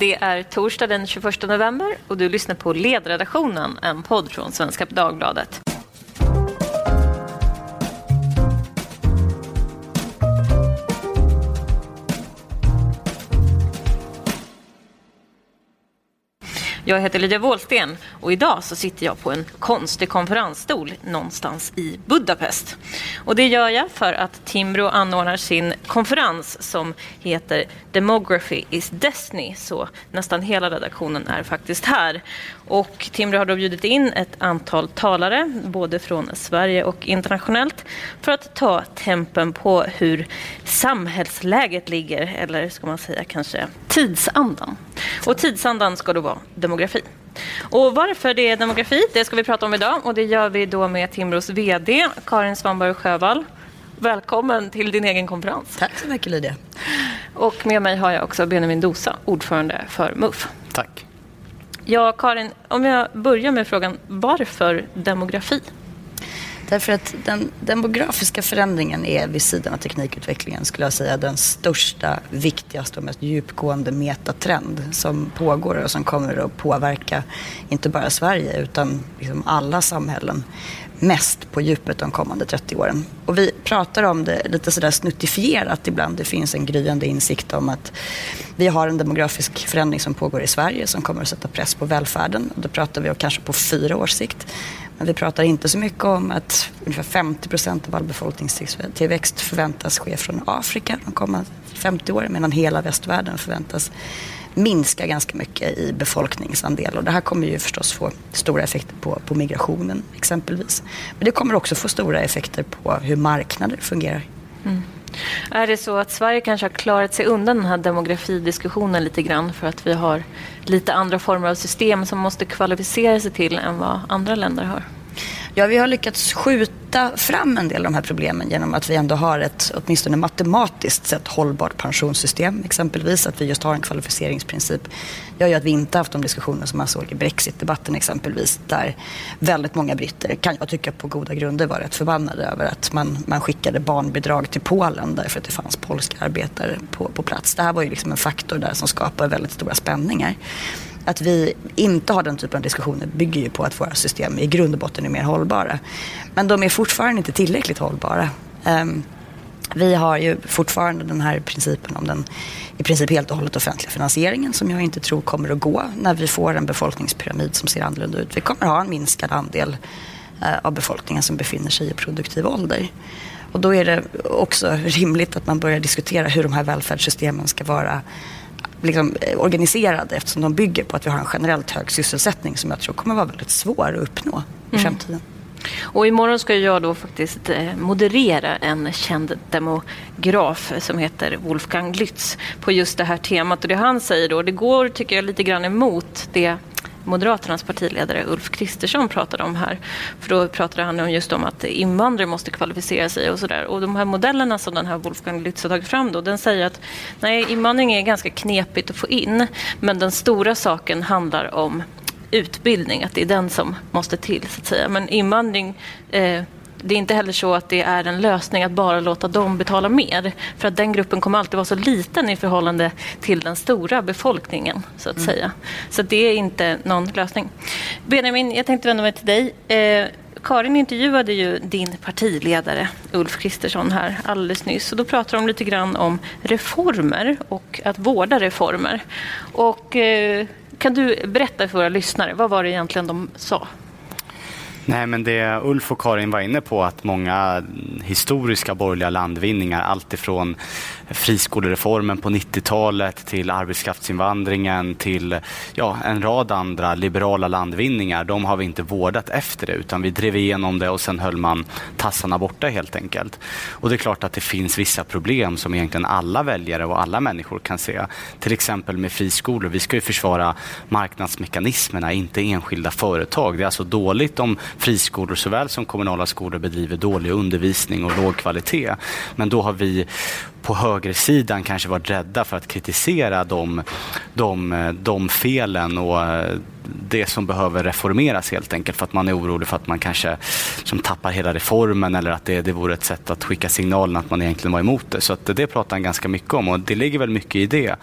Det är torsdag den 21 november och du lyssnar på Ledredaktionen, en podd från Svenska Dagbladet. Jag heter Lydia Wåhlsten och idag så sitter jag på en konstig konferensstol någonstans i Budapest. Och det gör jag för att Timbro anordnar sin konferens som heter Demography is Destiny. Så nästan hela redaktionen är faktiskt här. Och Timbro har då bjudit in ett antal talare, både från Sverige och internationellt, för att ta tempen på hur samhällsläget ligger, eller ska man säga kanske tidsandan. Och tidsandan ska då vara demografi. Och varför det är demografi, det ska vi prata om idag och det gör vi då med Timbros VD Karin Svanberg Sjövall. Välkommen till din egen konferens. Tack så mycket Lydia. Och med mig har jag också Benjamin Dosa, ordförande för MUF. Tack. Ja, Karin, om jag börjar med frågan varför demografi? Därför att den demografiska förändringen är vid sidan av teknikutvecklingen skulle jag säga den största, viktigaste och mest djupgående metatrend som pågår och som kommer att påverka inte bara Sverige utan liksom alla samhällen mest på djupet de kommande 30 åren. Och vi pratar om det lite sådär snuttifierat ibland. Det finns en gryende insikt om att vi har en demografisk förändring som pågår i Sverige som kommer att sätta press på välfärden. Och då pratar vi om kanske på fyra års sikt. Men vi pratar inte så mycket om att ungefär 50 procent av all befolkningstillväxt förväntas ske från Afrika de kommande 50 åren medan hela västvärlden förväntas minska ganska mycket i befolkningsandel. Och det här kommer ju förstås få stora effekter på, på migrationen exempelvis. Men det kommer också få stora effekter på hur marknader fungerar. Mm. Är det så att Sverige kanske har klarat sig undan den här demografidiskussionen lite grann för att vi har lite andra former av system som måste kvalificera sig till än vad andra länder har? Ja, vi har lyckats skjuta fram en del av de här problemen genom att vi ändå har ett åtminstone matematiskt sett hållbart pensionssystem. Exempelvis att vi just har en kvalificeringsprincip gör ju att vi inte haft de diskussioner som man såg i Brexit-debatten exempelvis. Där väldigt många britter, kan jag tycka på goda grunder, var rätt förbannade över att man, man skickade barnbidrag till Polen därför att det fanns polska arbetare på, på plats. Det här var ju liksom en faktor där som skapar väldigt stora spänningar att vi inte har den typen av diskussioner bygger ju på att våra system i grund och botten är mer hållbara. Men de är fortfarande inte tillräckligt hållbara. Um, vi har ju fortfarande den här principen om den i princip helt och hållet offentliga finansieringen som jag inte tror kommer att gå när vi får en befolkningspyramid som ser annorlunda ut. Vi kommer att ha en minskad andel uh, av befolkningen som befinner sig i produktiv ålder. Och då är det också rimligt att man börjar diskutera hur de här välfärdssystemen ska vara liksom, eh, organiserade eftersom de bygger på att vi har en generellt hög sysselsättning som jag tror kommer vara väldigt svår att uppnå i mm. framtiden. Och imorgon ska jag då faktiskt eh, moderera en känd demograf som heter Wolfgang Lütz på just det här temat. Och det han säger då, det går tycker jag lite grann emot det Moderaternas partiledare Ulf Kristersson pratade om här. För då pratade han just om att invandrare måste kvalificera sig och sådär. Och de här modellerna som den här Wolfgang Lütz har tagit fram då, den säger att nej, invandring är ganska knepigt att få in. Men den stora saken handlar om utbildning, att det är den som måste till. så att säga. Men invandring eh, det är inte heller så att det är en lösning att bara låta dem betala mer. För att den gruppen kommer alltid vara så liten i förhållande till den stora befolkningen. Så att mm. säga. Så det är inte någon lösning. Benjamin, jag tänkte vända mig till dig. Eh, Karin intervjuade ju din partiledare Ulf Kristersson här alldeles nyss. Och då pratade de lite grann om reformer och att vårda reformer. Och, eh, kan du berätta för våra lyssnare, vad var det egentligen de sa? Nej, men det Ulf och Karin var inne på att många historiska borgerliga landvinningar, alltifrån friskolereformen på 90-talet till arbetskraftsinvandringen till ja, en rad andra liberala landvinningar, de har vi inte vårdat efter det utan vi drev igenom det och sen höll man tassarna borta helt enkelt. Och det är klart att det finns vissa problem som egentligen alla väljare och alla människor kan se. Till exempel med friskolor. Vi ska ju försvara marknadsmekanismerna, inte enskilda företag. Det är alltså dåligt om friskolor såväl som kommunala skolor bedriver dålig undervisning och låg kvalitet. Men då har vi på högersidan kanske varit rädda för att kritisera de, de, de felen och eh, det som behöver reformeras helt enkelt för att man är orolig för att man kanske som tappar hela reformen eller att det, det vore ett sätt att skicka signalen att man egentligen var emot det. Så att det pratar han ganska mycket om och det ligger väl mycket i det.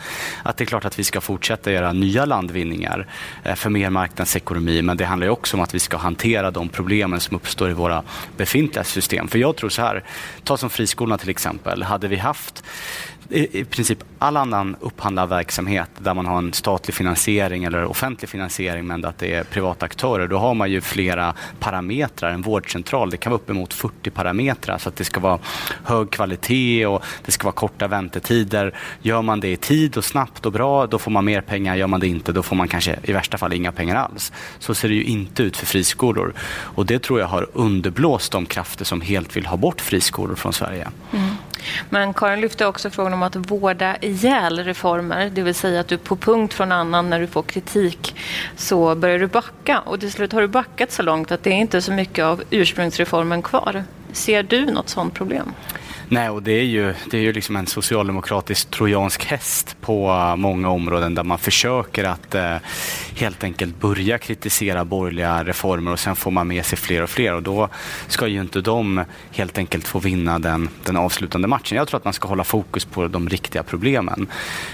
Att det är klart att vi ska fortsätta göra nya landvinningar eh, för mer marknadsekonomi men det handlar också om att vi ska hantera de problemen som uppstår i våra befintliga system. För jag tror så här, ta som friskolorna till exempel. Hade vi haft i, i princip all annan upphandlad verksamhet där man har en statlig finansiering eller offentlig finansiering men att det är privata aktörer, då har man ju flera parametrar. En vårdcentral, det kan vara uppemot 40 parametrar så att det ska vara hög kvalitet och det ska vara korta väntetider. Gör man det i tid och snabbt och bra, då får man mer pengar. Gör man det inte, då får man kanske i värsta fall inga pengar alls. Så ser det ju inte ut för friskolor. Och det tror jag har underblåst de krafter som helt vill ha bort friskolor från Sverige. Mm. Men Karin lyfte också frågan om att vårda ihjäl reformer, det vill säga att du på punkt från annan när du får kritik så börjar du backa och till slut har du backat så långt att det är inte så mycket av ursprungsreformen kvar. Ser du något sådant problem? Nej, och det är ju, det är ju liksom en socialdemokratisk trojansk häst på många områden där man försöker att eh, helt enkelt börja kritisera borgerliga reformer och sen får man med sig fler och fler och då ska ju inte de helt enkelt få vinna den, den avslutande matchen. Jag tror att man ska hålla fokus på de riktiga problemen.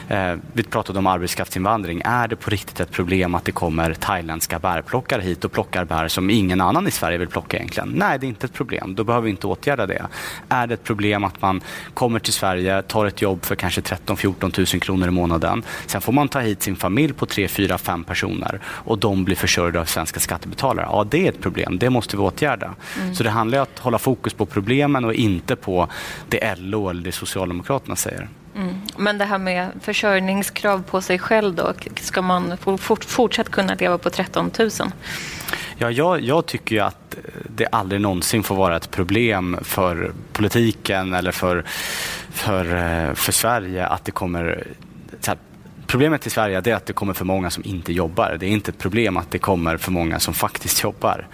Eh, vi pratade om arbetskraftsinvandring. Är det på riktigt ett problem att det kommer thailändska bärplockare hit och plockar bär som ingen annan i Sverige vill plocka egentligen? Nej, det är inte ett problem. Då behöver vi inte åtgärda det. Är det ett problem att man kommer till Sverige, tar ett jobb för kanske 13 14 000 kronor i månaden. Sen får man ta hit sin familj på 3, 4, 5 personer och de blir försörjda av svenska skattebetalare. Ja, det är ett problem. Det måste vi åtgärda. Mm. Så det handlar om att hålla fokus på problemen och inte på det LO eller det Socialdemokraterna säger. Mm. Men det här med försörjningskrav på sig själv då, ska man fort, fortsatt kunna leva på 13 000? Ja, jag, jag tycker att det aldrig någonsin får vara ett problem för politiken eller för, för, eh, för Sverige att det kommer Problemet i Sverige är att det kommer för många som inte jobbar. Det är inte ett problem att det kommer för många som faktiskt jobbar.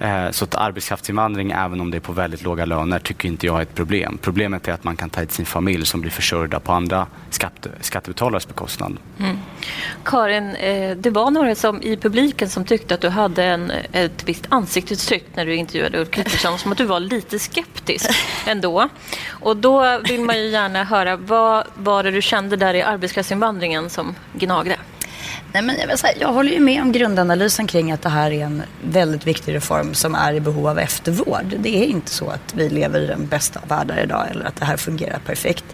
Eh, så att arbetskraftsinvandring, även om det är på väldigt låga löner, tycker inte jag är ett problem. Problemet är att man kan ta hit sin familj som blir försörjda på andra skatte, skattebetalares bekostnad. Mm. Karin, eh, det var några som i publiken som tyckte att du hade en, ett visst ansiktsuttryck när du intervjuade Ulf Kristersson, som att du var lite skeptisk ändå. Och då vill man ju gärna höra, vad var det du kände där i arbetskraftsinvandringen som gnagde? Nej, men jag, vill säga, jag håller ju med om grundanalysen kring att det här är en väldigt viktig reform som är i behov av eftervård. Det är inte så att vi lever i den bästa av världar idag eller att det här fungerar perfekt.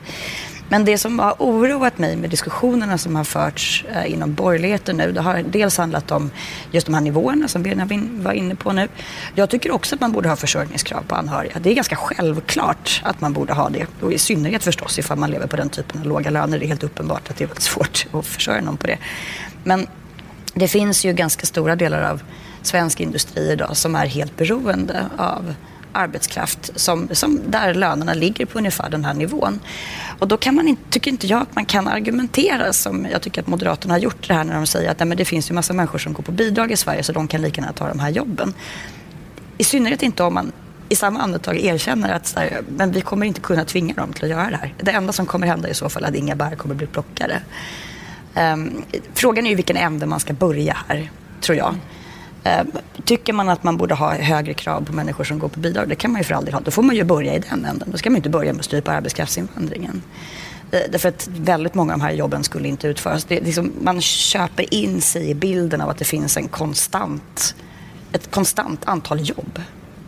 Men det som har oroat mig med diskussionerna som har förts eh, inom borgerligheten nu, det har dels handlat om just de här nivåerna som Benjamin var inne på nu. Jag tycker också att man borde ha försörjningskrav på anhöriga. Det är ganska självklart att man borde ha det. Och i synnerhet förstås ifall man lever på den typen av låga löner. Det är helt uppenbart att det är väldigt svårt att försörja någon på det. Men det finns ju ganska stora delar av svensk industri idag som är helt beroende av arbetskraft som, som där lönerna ligger på ungefär den här nivån. Och då kan man inte, tycker inte jag att man kan argumentera som jag tycker att Moderaterna har gjort det här när de säger att nej, men det finns ju massa människor som går på bidrag i Sverige så de kan lika gärna ta de här jobben. I synnerhet inte om man i samma andetag erkänner att så här, men vi kommer inte kunna tvinga dem till att göra det här. Det enda som kommer hända i så fall är att inga bär kommer bli plockade. Um, ehm, frågan är ju vilken ände man ska börja här, tror jag. Eh, tycker man att man borde ha högre krav på människor som går på bidrag, det kan man ju för aldrig ha. Då får man ju börja i den änden. Då ska man inte börja med att strypa arbetskraftsinvandringen. Eh, därför att väldigt många av de här jobben skulle inte utföras. Det, liksom, man köper in sig i bilden av att det finns en konstant, ett konstant antal jobb.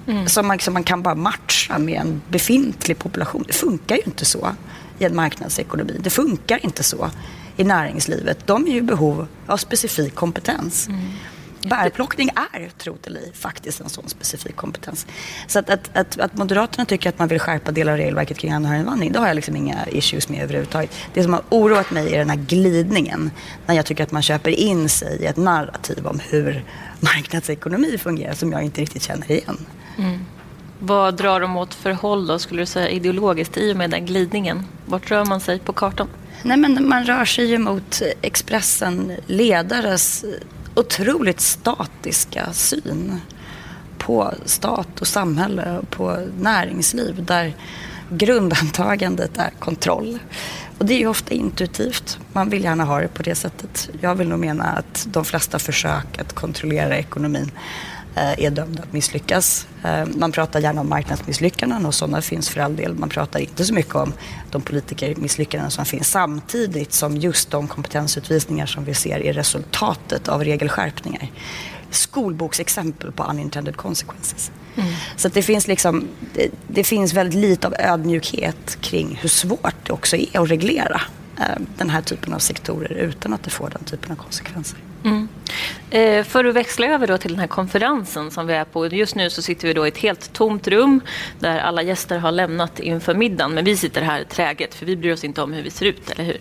Mm. Som, man, som man kan bara matcha med en befintlig population. Det funkar ju inte så i en marknadsekonomi. Det funkar inte så i näringslivet. De är ju i behov av specifik kompetens. Mm. Bärplockning är, tro det eller faktiskt en sån specifik kompetens. Så att, att, att, att, Moderaterna tycker att man vill skärpa delar av regelverket kring anhöriginvandring, det har jag liksom inga issues med överhuvudtaget. Det som har oroat mig är den här glidningen, när jag tycker att man köper in sig i ett narrativ om hur marknadsekonomi fungerar som jag inte riktigt känner igen. Mm. Vad drar de åt för håll då, skulle du säga, ideologiskt i och med den glidningen? Vart rör man sig på kartan? Nej, men man rör sig ju mot Expressen ledares otroligt statiska syn på stat och samhälle och på näringsliv där grundantagandet är kontroll. Och det är ju ofta intuitivt. Man vill gärna ha det på det sättet. Jag vill nog mena att de flesta försök att kontrollera ekonomin är dömda att misslyckas. Eh, man pratar gärna om marknadsmisslyckanden och sådana finns för all del. Man pratar inte så mycket om de politikermisslyckanden som finns samtidigt som just de kompetensutvisningar som vi ser är resultatet av regelskärpningar. Skolboksexempel på unintended consequences. Mm. Så det finns liksom, det, det, finns väldigt lite av ödmjukhet kring hur svårt det också är att reglera eh, den här typen av sektorer utan att det får den typen av konsekvenser. Mm. Eh, för att växla över då till den här konferensen som vi är på. Just nu så sitter vi då i ett helt tomt rum där alla gäster har lämnat inför middagen. Men vi sitter här träget för vi bryr oss inte om hur vi ser ut, eller hur?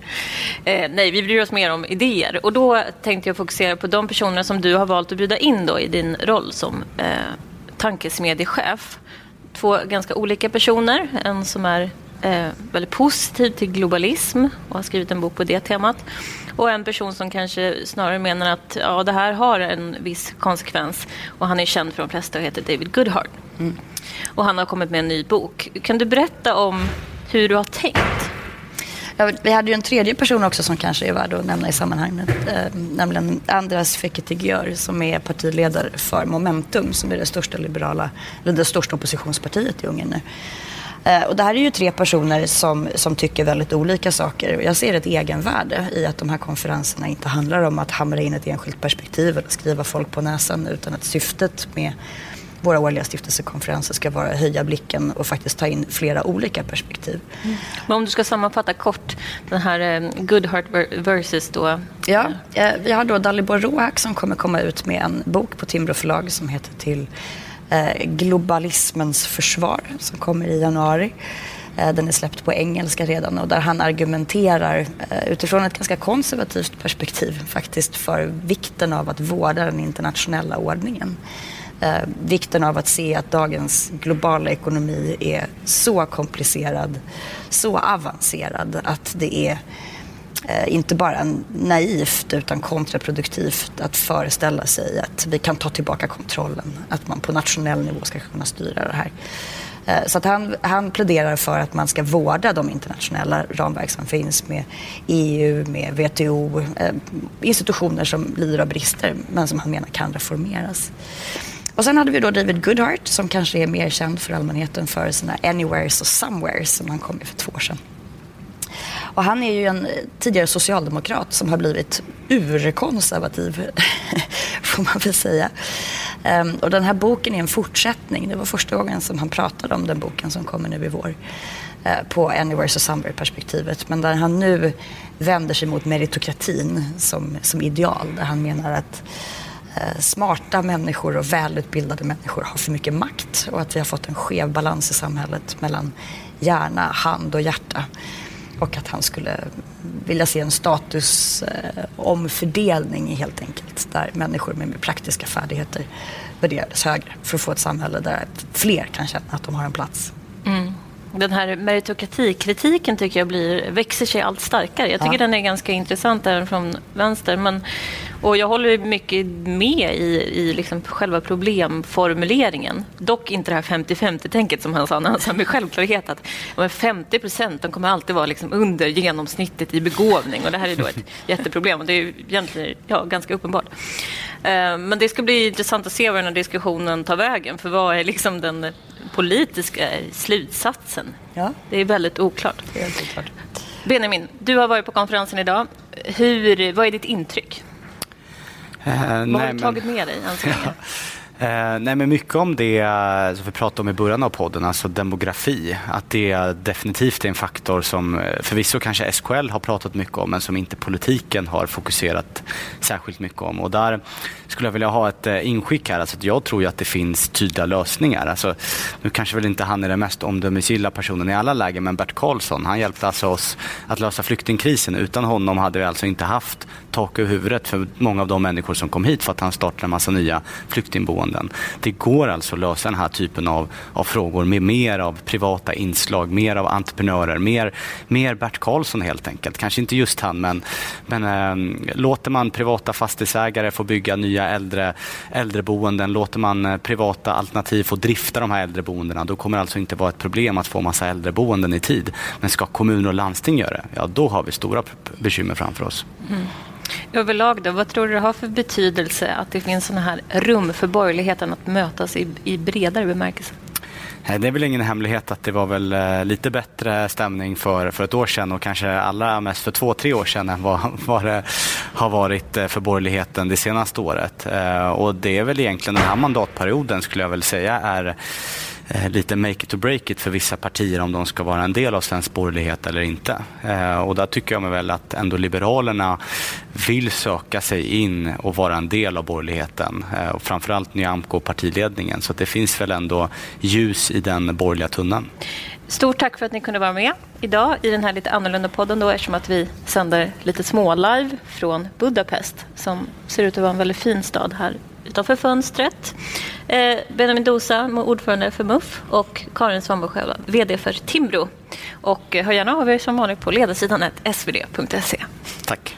Eh, nej, vi bryr oss mer om idéer. Och då tänkte jag fokusera på de personer som du har valt att bjuda in då i din roll som eh, tankesmedjechef. Två ganska olika personer. En som är eh, väldigt positiv till globalism och har skrivit en bok på det temat. Och en person som kanske snarare menar att ja, det här har en viss konsekvens. Och han är känd för de flesta och heter David Goodhart. Mm. Och han har kommit med en ny bok. Kan du berätta om hur du har tänkt? Ja, vi hade ju en tredje person också som kanske är värd att nämna i sammanhanget. Eh, nämligen Andras Feketigiör som är partiledare för Momentum som är det största liberala, eller det största oppositionspartiet i Ungern nu. Eh, och det här är ju tre personer som, som tycker väldigt olika saker. Jag ser ett egenvärde i att de här konferenserna inte handlar om att hamra in ett enskilt perspektiv eller skriva folk på näsan utan att syftet med våra årliga stiftelsekonferenser ska vara att höja blicken och faktiskt ta in flera olika perspektiv. Mm. Men om du ska sammanfatta kort den här eh, Goodheart versus då? Ja, eh, vi har då Dalibor Rohak som kommer komma ut med en bok på Timbro förlag som heter till eh, Globalismens försvar som kommer i januari. Eh, den är släppt på engelska redan och där han argumenterar eh, utifrån ett ganska konservativt perspektiv faktiskt för vikten av att vårda den internationella ordningen eh, vikten av att se att dagens globala ekonomi är så komplicerad, så avancerad att det är Eh, inte bara naivt utan kontraproduktivt att föreställa sig att vi kan ta tillbaka kontrollen, att man på nationell nivå ska kunna styra det här. Eh, så att han, han pläderar för att man ska vårda de internationella ramverk som finns med EU, med WTO, eh, institutioner som lider av brister men som han menar kan reformeras. Och sen hade vi då David Goodhart som kanske är mer känd för allmänheten för sina Anywheres och Somewheres som han kom med för två år sedan. Och han är ju en eh, tidigare socialdemokrat som har blivit urkonservativ, får man väl säga. Ehm, och den här boken är en fortsättning. Det var första gången som han pratade om den boken som kommer nu i vår. Eh, på Anywhere och Somewhere-perspektivet. Men där han nu vänder sig mot meritokratin som, som ideal. Där han menar att eh, smarta människor och välutbildade människor har för mycket makt och att vi har fått en skev balans i samhället mellan hjärna, hand och hjärta. Och att han skulle vilja se en statusomfördelning eh, helt enkelt där människor med praktiska färdigheter värderades högre för att få ett samhälle där fler kan känna att de har en plats. Mm den här meritokratikritiken tycker jag blir, växer sig allt starkare. Jag tycker ja. den är ganska intressant även från vänster. Men, och jag håller mycket med i, i liksom själva problemformuleringen. Dock inte det här 50-50-tänket som han sa när han sa med självklarhet att ja, 50 procent de kommer alltid vara liksom under genomsnittet i begåvning. Och det här är då ett jätteproblem och det är egentligen ja, ganska uppenbart. Eh, men det ska bli intressant att se var den här diskussionen tar vägen. För vad är liksom den politiska slutsatsen? Ja. Det är väldigt oklart. Är oklart. Benjamin, du har varit på konferensen idag. Hur, vad är ditt intryck? Uh, vad har du tagit med dig än så länge? Eh, nej, men mycket om det som vi pratade om i början av podden, alltså demografi. Att det definitivt är en faktor som eh, förvisso kanske SKL har pratat mycket om men som inte politiken har fokuserat särskilt mycket om. Och där skulle jag vilja ha ett eh, inskick här. Alltså att jag tror ju att det finns tydliga lösningar. Alltså, nu kanske väl inte han är den mest omdömesgilla personen i alla lägen men Bert Karlsson han hjälpte alltså oss att lösa flyktingkrisen. Utan honom hade vi alltså inte haft tak över huvudet för många av de människor som kom hit för att han startade en massa nya flyktingboenden. Det går alltså att lösa den här typen av, av frågor med mer av privata inslag, mer av entreprenörer, mer, mer Bert Karlsson helt enkelt. Kanske inte just han men, men äh, låter man privata fastighetsägare få bygga nya äldre, äldreboenden, låter man eh, privata alternativ få drifta de här äldreboendena, då kommer det alltså inte vara ett problem att få massa äldreboenden i tid. Men ska kommuner och landsting göra det, ja då har vi stora bekymmer framför oss. Mm. Överlag då, vad tror du det har för betydelse att det finns sådana här rum för borgerligheten att mötas i, i bredare bemärkelse? Det är väl ingen hemlighet att det var väl eh, lite bättre stämning för, för ett år sedan och kanske allra mest för två, tre år sedan än vad, vad det har varit eh, för borgerligheten det senaste året. Eh, och det är väl egentligen den här mandatperioden skulle jag väl säga är Eh, lite make it or break it för vissa partier om de ska vara en del av svensk borgerlighet eller inte. Eh, och där tycker jag mig väl att ändå Liberalerna vill söka sig in och vara en del av borgerligheten. Eh, och framförallt Nyamko och partiledningen. Så det finns väl ändå ljus i den borgerliga tunneln. Stort tack för att ni kunde vara med idag i den här lite annorlunda podden då eftersom att vi sänder lite små-live från Budapest som ser ut att vara en väldigt fin stad här utanför fönstret. Eh, Benjamin Dosa, ordförande för MUF och Karin Svanberg VD för Timbro. Och eh, hör gärna av er som vanligt på ledarsidan svd.se. Tack.